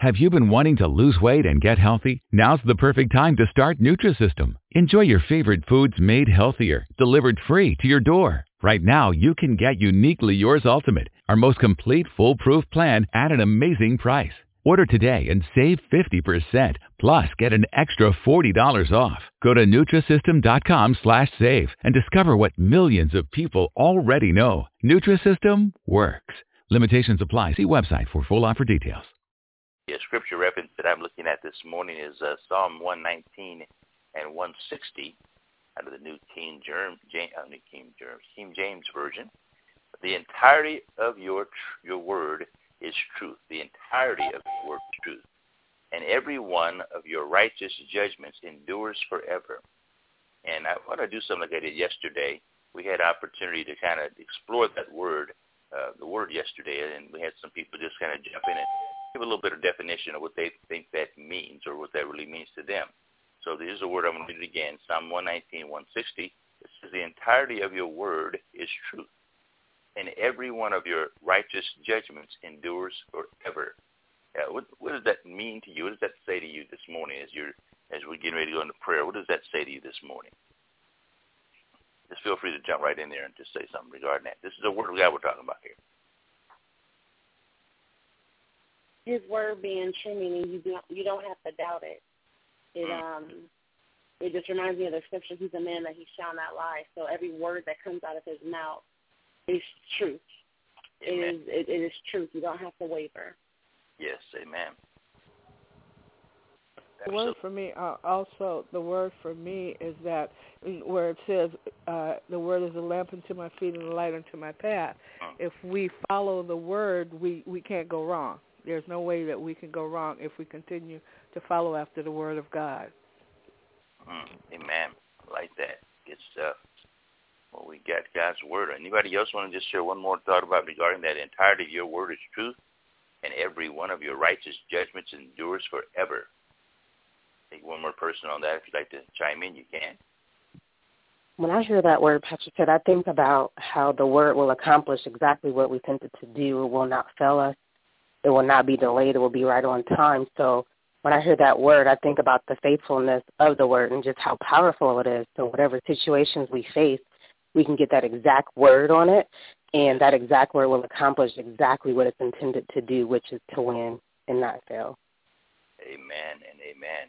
Have you been wanting to lose weight and get healthy? Now's the perfect time to start Nutrisystem. Enjoy your favorite foods made healthier, delivered free to your door. Right now, you can get Uniquely Yours Ultimate, our most complete foolproof plan at an amazing price. Order today and save 50%, plus get an extra $40 off. Go to Nutrisystem.com slash save and discover what millions of people already know. Nutrisystem works. Limitations apply. See website for full offer details. The scripture reference that I'm looking at this morning is uh, Psalm 119 and 160 out of the New King James, uh, New King James, King James Version. The entirety of your your word is truth. The entirety of the word is truth. And every one of your righteous judgments endures forever. And I want to do something like I did yesterday. We had opportunity to kind of explore that word, uh, the word yesterday, and we had some people just kind of jump in and give a little bit of definition of what they think that means or what that really means to them. So this is a word I'm going to read again. Psalm 119, 160. It says, the entirety of your word is truth and every one of your righteous judgments endures forever. Uh, what, what does that mean to you? What does that say to you this morning as you're as we're getting ready to go into prayer? What does that say to you this morning? Just feel free to jump right in there and just say something regarding that. This is the word of God we're talking about here. His word being true, meaning you don't you don't have to doubt it. It mm. um it just reminds me of the scripture, he's a man that he shall not lie. So every word that comes out of his mouth is truth. It is, it, it is truth. You don't have to waver. Yes, amen. The word for me, uh, also, the word for me is that where it says, uh, the word is a lamp unto my feet and a light unto my path. Mm. If we follow the word, we, we can't go wrong. There's no way that we can go wrong if we continue to follow after the word of God. Mm. Amen. I like that. Good stuff. Well, we got God's word. Anybody else want to just share one more thought about regarding that entirety of your word is truth, and every one of your righteous judgments endures forever. Take one more person on that. If you'd like to chime in, you can. When I hear that word, Pastor said, I think about how the word will accomplish exactly what we sent it to do. It will not fail us. It will not be delayed. It will be right on time. So when I hear that word, I think about the faithfulness of the word and just how powerful it is. So whatever situations we face, we can get that exact word on it, and that exact word will accomplish exactly what it's intended to do, which is to win and not fail. Amen and amen.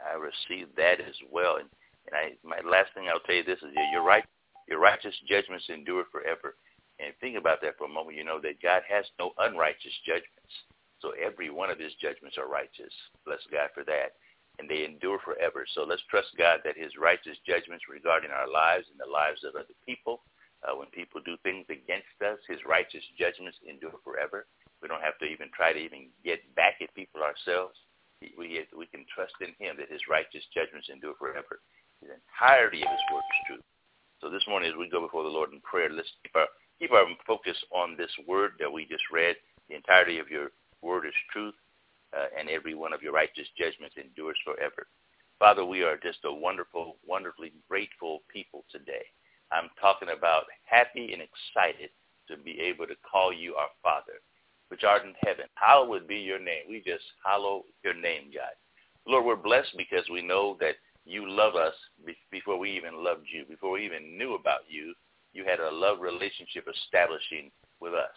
I received that as well. And, and I, my last thing I'll tell you this is you're right. Your righteous judgments endure forever. Think about that for a moment. You know that God has no unrighteous judgments. So every one of his judgments are righteous. Bless God for that and they endure forever. So let's trust God that his righteous judgments regarding our lives and the lives of other people, uh, when people do things against us, his righteous judgments endure forever. We don't have to even try to even get back at people ourselves. We, we can trust in him that his righteous judgments endure forever. The entirety of his word is true. So this morning as we go before the Lord in prayer, let's keep our, keep our focus on this word that we just read. The entirety of your word is truth uh, and every one of your righteous judgments endures forever. Father, we are just a wonderful, wonderfully grateful people today. I'm talking about happy and excited to be able to call you our Father, which art in heaven. Hallowed be your name. We just hallow your name, God. Lord, we're blessed because we know that you love us before we even loved you. Before we even knew about you, you had a love relationship establishing with us.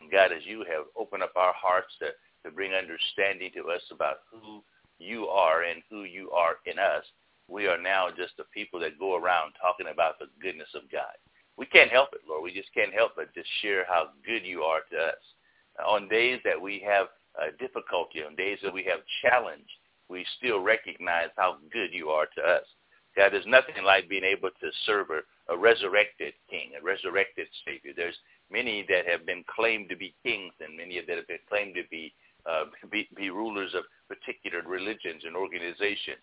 And God, as you have opened up our hearts to to bring understanding to us about who you are and who you are in us, we are now just the people that go around talking about the goodness of God. We can't help it, Lord. We just can't help but just share how good you are to us. On days that we have uh, difficulty, on days that we have challenge, we still recognize how good you are to us. God, there's nothing like being able to serve a, a resurrected king, a resurrected Savior. There's many that have been claimed to be kings and many that have been claimed to be uh, be, be rulers of particular religions and organizations,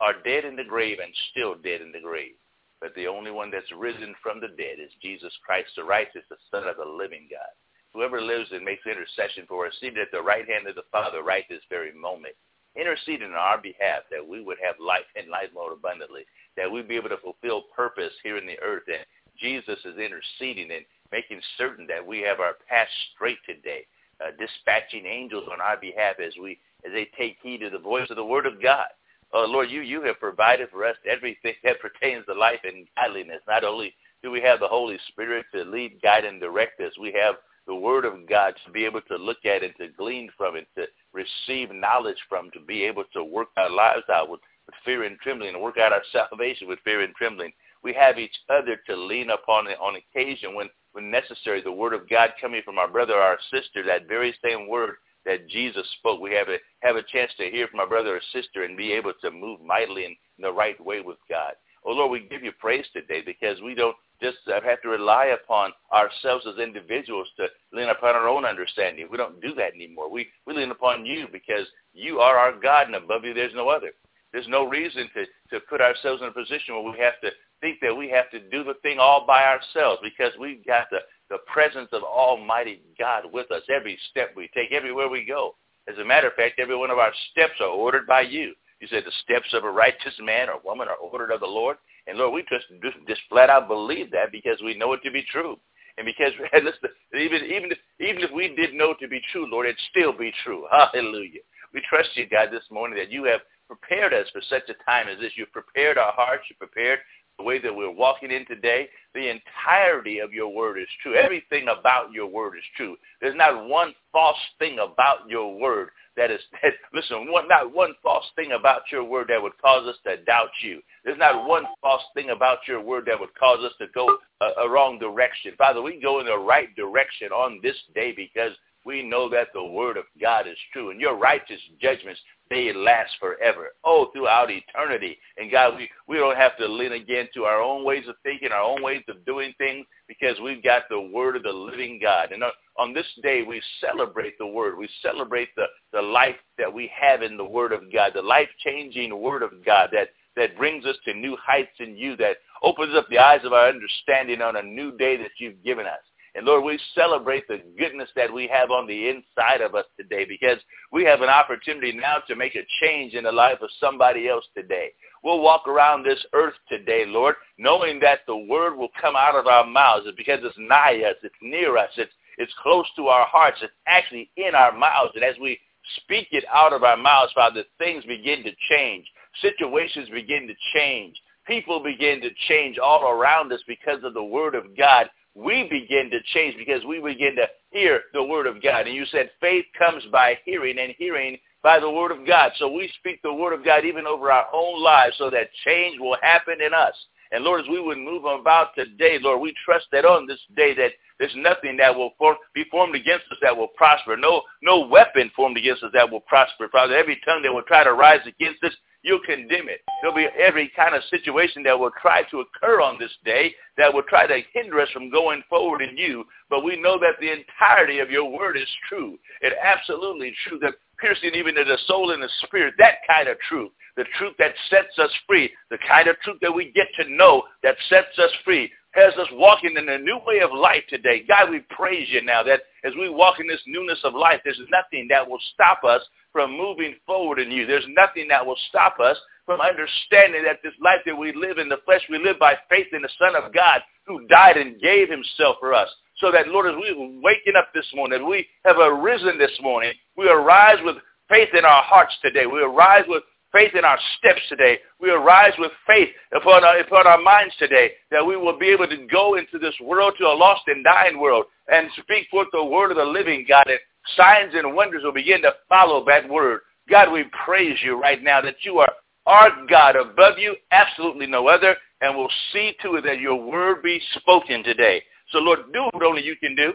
are dead in the grave and still dead in the grave. But the only one that's risen from the dead is Jesus Christ the righteous, the Son of the living God. Whoever lives and makes intercession for us, seated at the right hand of the Father right this very moment, interceding on our behalf that we would have life and life more abundantly, that we'd be able to fulfill purpose here in the earth. And Jesus is interceding and making certain that we have our path straight today, uh, dispatching angels on our behalf as we as they take heed to the voice of the word of God. Oh, Lord, you, you have provided for us everything that pertains to life and godliness. Not only do we have the Holy Spirit to lead, guide, and direct us, we have the Word of God to be able to look at it, to glean from it, to receive knowledge from, to be able to work our lives out with, with fear and trembling and work out our salvation with fear and trembling. We have each other to lean upon on occasion when, when necessary. The Word of God coming from our brother or our sister, that very same Word that Jesus spoke. We have a have a chance to hear from our brother or sister and be able to move mightily in the right way with God. Oh Lord, we give you praise today because we don't just have to rely upon ourselves as individuals to lean upon our own understanding. We don't do that anymore. We we lean upon you because you are our God and above you there's no other. There's no reason to, to put ourselves in a position where we have to think that we have to do the thing all by ourselves because we've got the the presence of Almighty God with us every step we take, everywhere we go. As a matter of fact, every one of our steps are ordered by you. You said the steps of a righteous man or woman are ordered of the Lord. And Lord, we just, just, flat out believe that because we know it to be true. And because and listen, even even if, even if we did know it to be true, Lord, it'd still be true. Hallelujah. We trust you, God, this morning that you have prepared us for such a time as this. You've prepared our hearts. You've prepared the way that we're walking in today, the entirety of your word is true. Everything about your word is true. There's not one false thing about your word that is, that, listen, one, not one false thing about your word that would cause us to doubt you. There's not one false thing about your word that would cause us to go a, a wrong direction. Father, we go in the right direction on this day because we know that the word of God is true and your righteous judgments they last forever. Oh, throughout eternity. And God, we, we don't have to lean again to our own ways of thinking, our own ways of doing things, because we've got the word of the living God. And on this day, we celebrate the word. We celebrate the, the life that we have in the word of God, the life-changing word of God that, that brings us to new heights in you, that opens up the eyes of our understanding on a new day that you've given us. And Lord, we celebrate the goodness that we have on the inside of us today because we have an opportunity now to make a change in the life of somebody else today. We'll walk around this earth today, Lord, knowing that the word will come out of our mouths because it's nigh us, it's near us, it's, it's close to our hearts, it's actually in our mouths. And as we speak it out of our mouths, Father, things begin to change. Situations begin to change. People begin to change all around us because of the word of God we begin to change because we begin to hear the word of God. And you said faith comes by hearing and hearing by the word of God. So we speak the word of God even over our own lives so that change will happen in us. And Lord, as we would move about today, Lord, we trust that on this day that there's nothing that will form, be formed against us that will prosper. No, no weapon formed against us that will prosper. Father, every tongue that will try to rise against us, you'll condemn it. There'll be every kind of situation that will try to occur on this day that will try to hinder us from going forward in you. But we know that the entirety of your word is true. It absolutely true that piercing even to the soul and the spirit, that kind of truth, the truth that sets us free, the kind of truth that we get to know that sets us free, has us walking in a new way of life today. God, we praise you now that as we walk in this newness of life, there's nothing that will stop us from moving forward in you. There's nothing that will stop us from understanding that this life that we live in the flesh, we live by faith in the Son of God who died and gave himself for us. So that, Lord, as we are waking up this morning, as we have arisen this morning, we arise with faith in our hearts today. We arise with faith in our steps today. We arise with faith upon our, upon our minds today that we will be able to go into this world, to a lost and dying world, and speak forth the word of the living God. And signs and wonders will begin to follow that word. God, we praise you right now that you are our God above you, absolutely no other, and we'll see to it that your word be spoken today. So Lord, do what only you can do.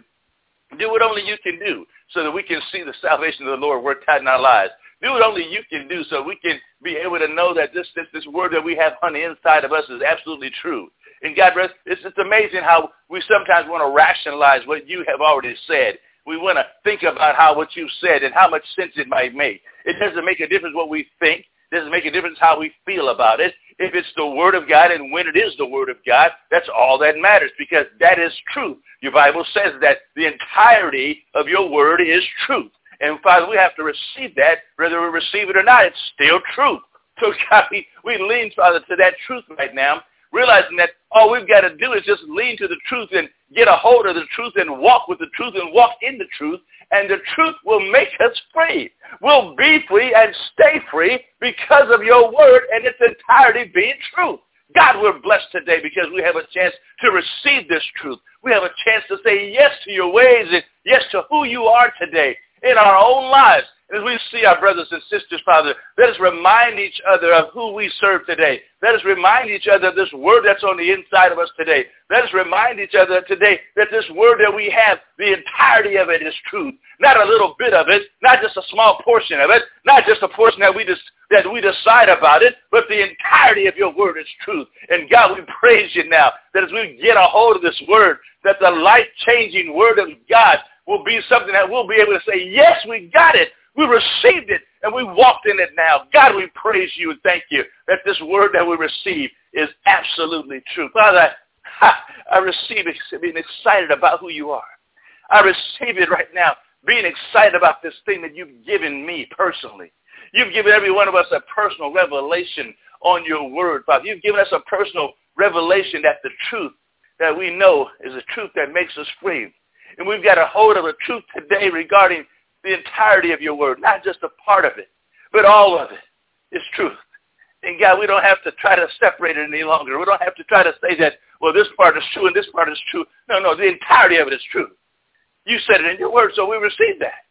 Do what only you can do so that we can see the salvation of the Lord work out in our lives. Do what only you can do so we can be able to know that this, this, this word that we have on the inside of us is absolutely true. And God, it's, just amazing how we sometimes want to rationalize what you have already said. We want to think about how what you said and how much sense it might make. It doesn't make a difference what we think. It doesn't make a difference how we feel about it. If it's the Word of God and when it is the Word of God, that's all that matters because that is truth. Your Bible says that the entirety of your Word is truth. And Father, we have to receive that, whether we receive it or not. It's still truth. So God, we, we lean, Father, to that truth right now, realizing that all we've got to do is just lean to the truth and, get a hold of the truth and walk with the truth and walk in the truth, and the truth will make us free. We'll be free and stay free because of your word and its entirety being truth. God, we're blessed today because we have a chance to receive this truth. We have a chance to say yes to your ways and yes to who you are today in our own lives. As we see our brothers and sisters, Father, let us remind each other of who we serve today. Let us remind each other of this word that's on the inside of us today. Let us remind each other today that this word that we have, the entirety of it is truth. Not a little bit of it, not just a small portion of it, not just a portion that we just that we decide about it, but the entirety of your word is truth. And God, we praise you now that as we get a hold of this word, that the life-changing word of God will be something that we'll be able to say, yes, we got it. We received it and we walked in it now. God, we praise you and thank you that this word that we receive is absolutely true. Father, I, I receive it being excited about who you are. I receive it right now, being excited about this thing that you've given me personally. You've given every one of us a personal revelation on your word, Father. You've given us a personal revelation that the truth that we know is a truth that makes us free. And we've got a hold of the truth today regarding the entirety of your word, not just a part of it, but all of it is truth. And God, we don't have to try to separate it any longer. We don't have to try to say that, well, this part is true and this part is true. No, no, the entirety of it is true. You said it in your word, so we receive that.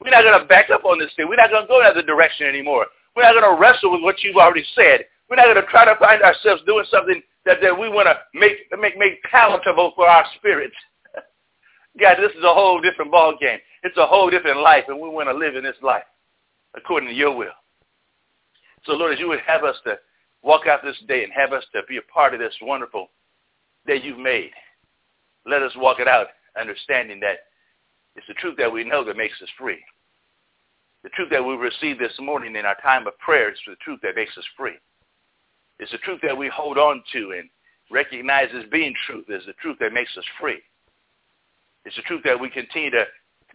We're not going to back up on this thing. We're not going to go in other direction anymore. We're not going to wrestle with what you've already said. We're not going to try to find ourselves doing something that, that we want to make, make, make palatable for our spirits. God, this is a whole different ball game. It's a whole different life, and we want to live in this life according to your will. So, Lord, as you would have us to walk out this day and have us to be a part of this wonderful day you've made, let us walk it out understanding that it's the truth that we know that makes us free. The truth that we received this morning in our time of prayer is the truth that makes us free. It's the truth that we hold on to and recognize as being truth is the truth that makes us free. It's the truth that we continue to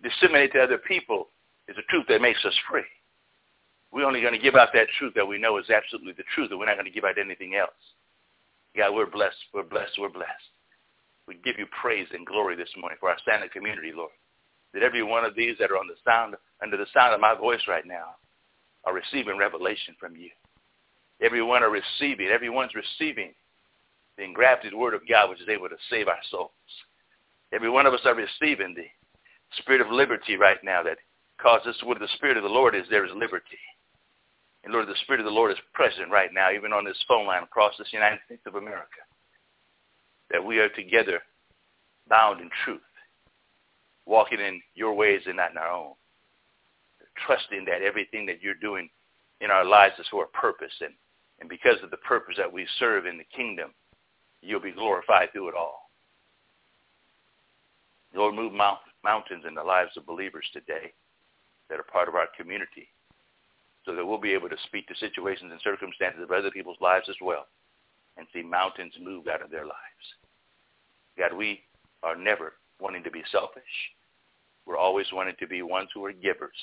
disseminate to other people is the truth that makes us free. We're only going to give out that truth that we know is absolutely the truth, and we're not going to give out anything else. God, we're blessed. We're blessed. We're blessed. We give you praise and glory this morning for our standing community, Lord. That every one of these that are on the sound, under the sound of my voice right now are receiving revelation from you. Everyone are receiving, everyone's receiving the engrafted word of God which is able to save our souls. Every one of us are receiving the spirit of liberty right now that causes where the spirit of the Lord is, there is liberty. And Lord, the spirit of the Lord is present right now, even on this phone line across this United States of America. That we are together bound in truth, walking in your ways and not in our own. Trusting that everything that you're doing in our lives is for a purpose. And, and because of the purpose that we serve in the kingdom, you'll be glorified through it all. Lord, move mount, mountains in the lives of believers today that are part of our community so that we'll be able to speak to situations and circumstances of other people's lives as well and see mountains move out of their lives. God, we are never wanting to be selfish. We're always wanting to be ones who are givers.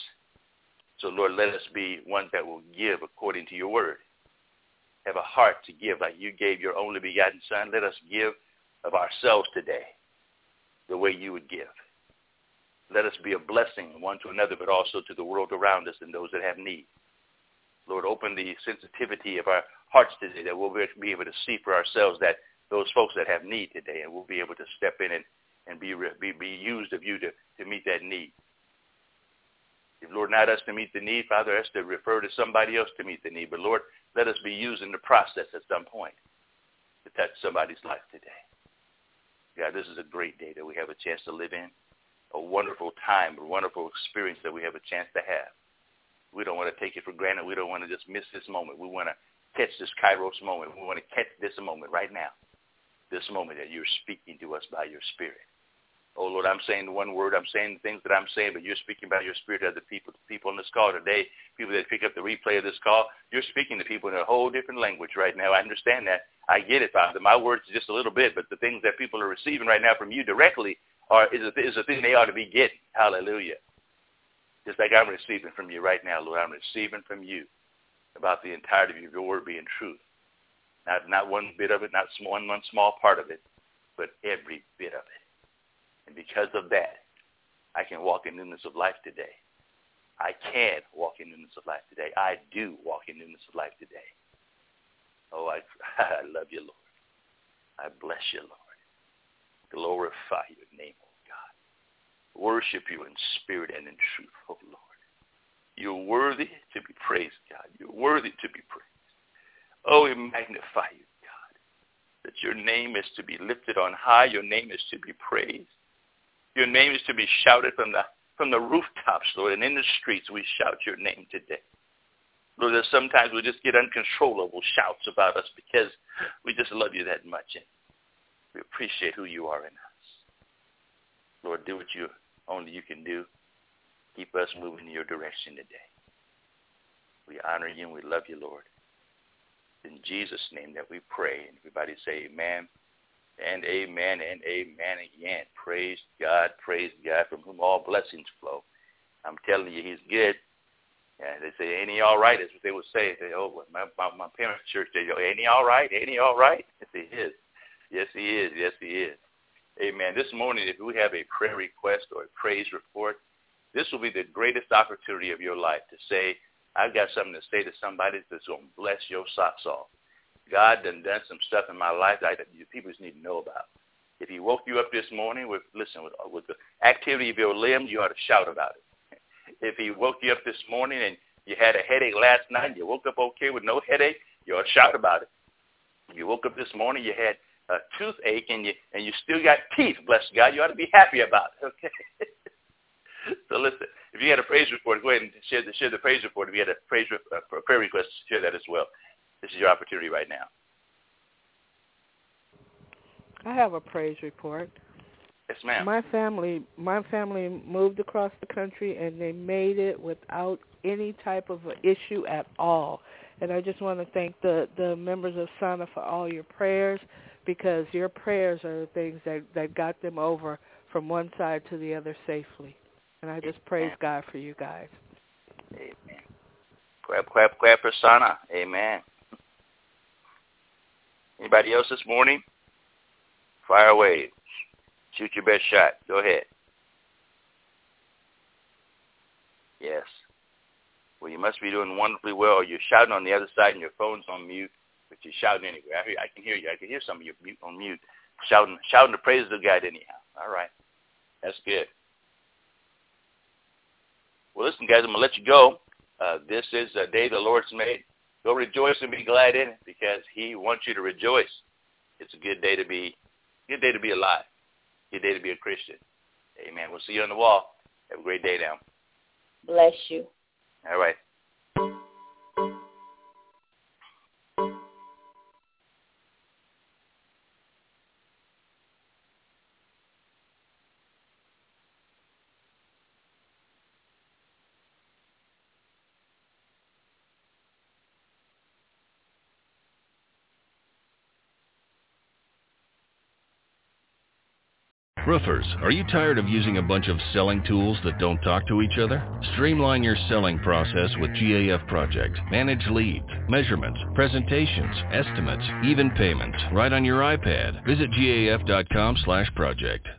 So, Lord, let us be ones that will give according to your word. Have a heart to give like you gave your only begotten Son. Let us give of ourselves today the way you would give. Let us be a blessing one to another, but also to the world around us and those that have need. Lord, open the sensitivity of our hearts today that we'll be able to see for ourselves that those folks that have need today, and we'll be able to step in and, and be, be, be used of you to, to meet that need. If, Lord, not us to meet the need, Father, us to refer to somebody else to meet the need. But, Lord, let us be used in the process at some point to touch somebody's life today. God, this is a great day that we have a chance to live in, a wonderful time, a wonderful experience that we have a chance to have. We don't want to take it for granted. We don't want to just miss this moment. We want to catch this kairos moment. We want to catch this moment right now, this moment that you're speaking to us by your spirit. Oh, Lord, I'm saying one word. I'm saying the things that I'm saying, but you're speaking by your spirit to other people, people on this call today, people that pick up the replay of this call. You're speaking to people in a whole different language right now. I understand that. I get it, Father. My words is just a little bit, but the things that people are receiving right now from you directly are is a, is a thing they ought to be getting. Hallelujah. Just like I'm receiving from you right now, Lord. I'm receiving from you about the entirety of your word being truth. Not, not one bit of it, not one, one small part of it, but every bit of it. And because of that, I can walk in newness of life today. I can walk in newness of life today. I do walk in newness of life today. Oh, I, I love you, Lord. I bless you, Lord. Glorify your name. Worship you in spirit and in truth, oh Lord. You're worthy to be praised, God. You're worthy to be praised. Oh, we magnify you, God, that your name is to be lifted on high. Your name is to be praised. Your name is to be shouted from the from the rooftops, Lord, and in the streets we shout your name today. Lord, that sometimes we just get uncontrollable shouts about us because we just love you that much and we appreciate who you are in us. Lord, do what you only you can do. Keep us mm-hmm. moving in your direction today. We honor you and we love you, Lord. In Jesus' name that we pray. And everybody say amen and amen and amen again. Praise God, praise God, from whom all blessings flow. I'm telling you, he's good. And they say, ain't he all right? That's what they would say. They, oh, my, my, my parents' church, they go, ain't he all right? Ain't he all right? Yes, he is. Yes, he is. Yes, he is. Amen. This morning, if we have a prayer request or a praise report, this will be the greatest opportunity of your life to say, I've got something to say to somebody that's going to bless your socks off. God done done some stuff in my life that people just need to know about. If he woke you up this morning with, listen, with, with the activity of your limbs, you ought to shout about it. If he woke you up this morning and you had a headache last night and you woke up okay with no headache, you ought to shout about it. You woke up this morning, you had a toothache and you and you still got teeth, bless God, you ought to be happy about it, okay? so listen, if you had a praise report, go ahead and share the, share the praise report. If you had a praise uh, prayer request, share that as well. This is your opportunity right now. I have a praise report. Yes, ma'am. My family, my family moved across the country, and they made it without any type of issue at all. And I just want to thank the the members of SANA for all your prayers, because your prayers are the things that that got them over from one side to the other safely. And I just praise God for you guys. Amen. Clap, clap, clap for SANA. Amen. Anybody else this morning? Fire away. Shoot your best shot. Go ahead. Yes. Well, you must be doing wonderfully well. You're shouting on the other side and your phone's on mute, but you're shouting anyway. I, hear, I can hear you. I can hear some of you mute on mute, shouting, shouting the praises of God anyhow. All right. That's good. Well, listen, guys, I'm going to let you go. Uh, this is a day the Lord's made. Go rejoice and be glad in it because he wants you to rejoice. It's a good day to be good day to be alive. Good day to be a Christian. Amen. We'll see you on the wall. Have a great day now. Bless you. All right. Roofers, are you tired of using a bunch of selling tools that don't talk to each other? Streamline your selling process with GAF Project. Manage leads, measurements, presentations, estimates, even payments, right on your iPad. Visit gaf.com slash project.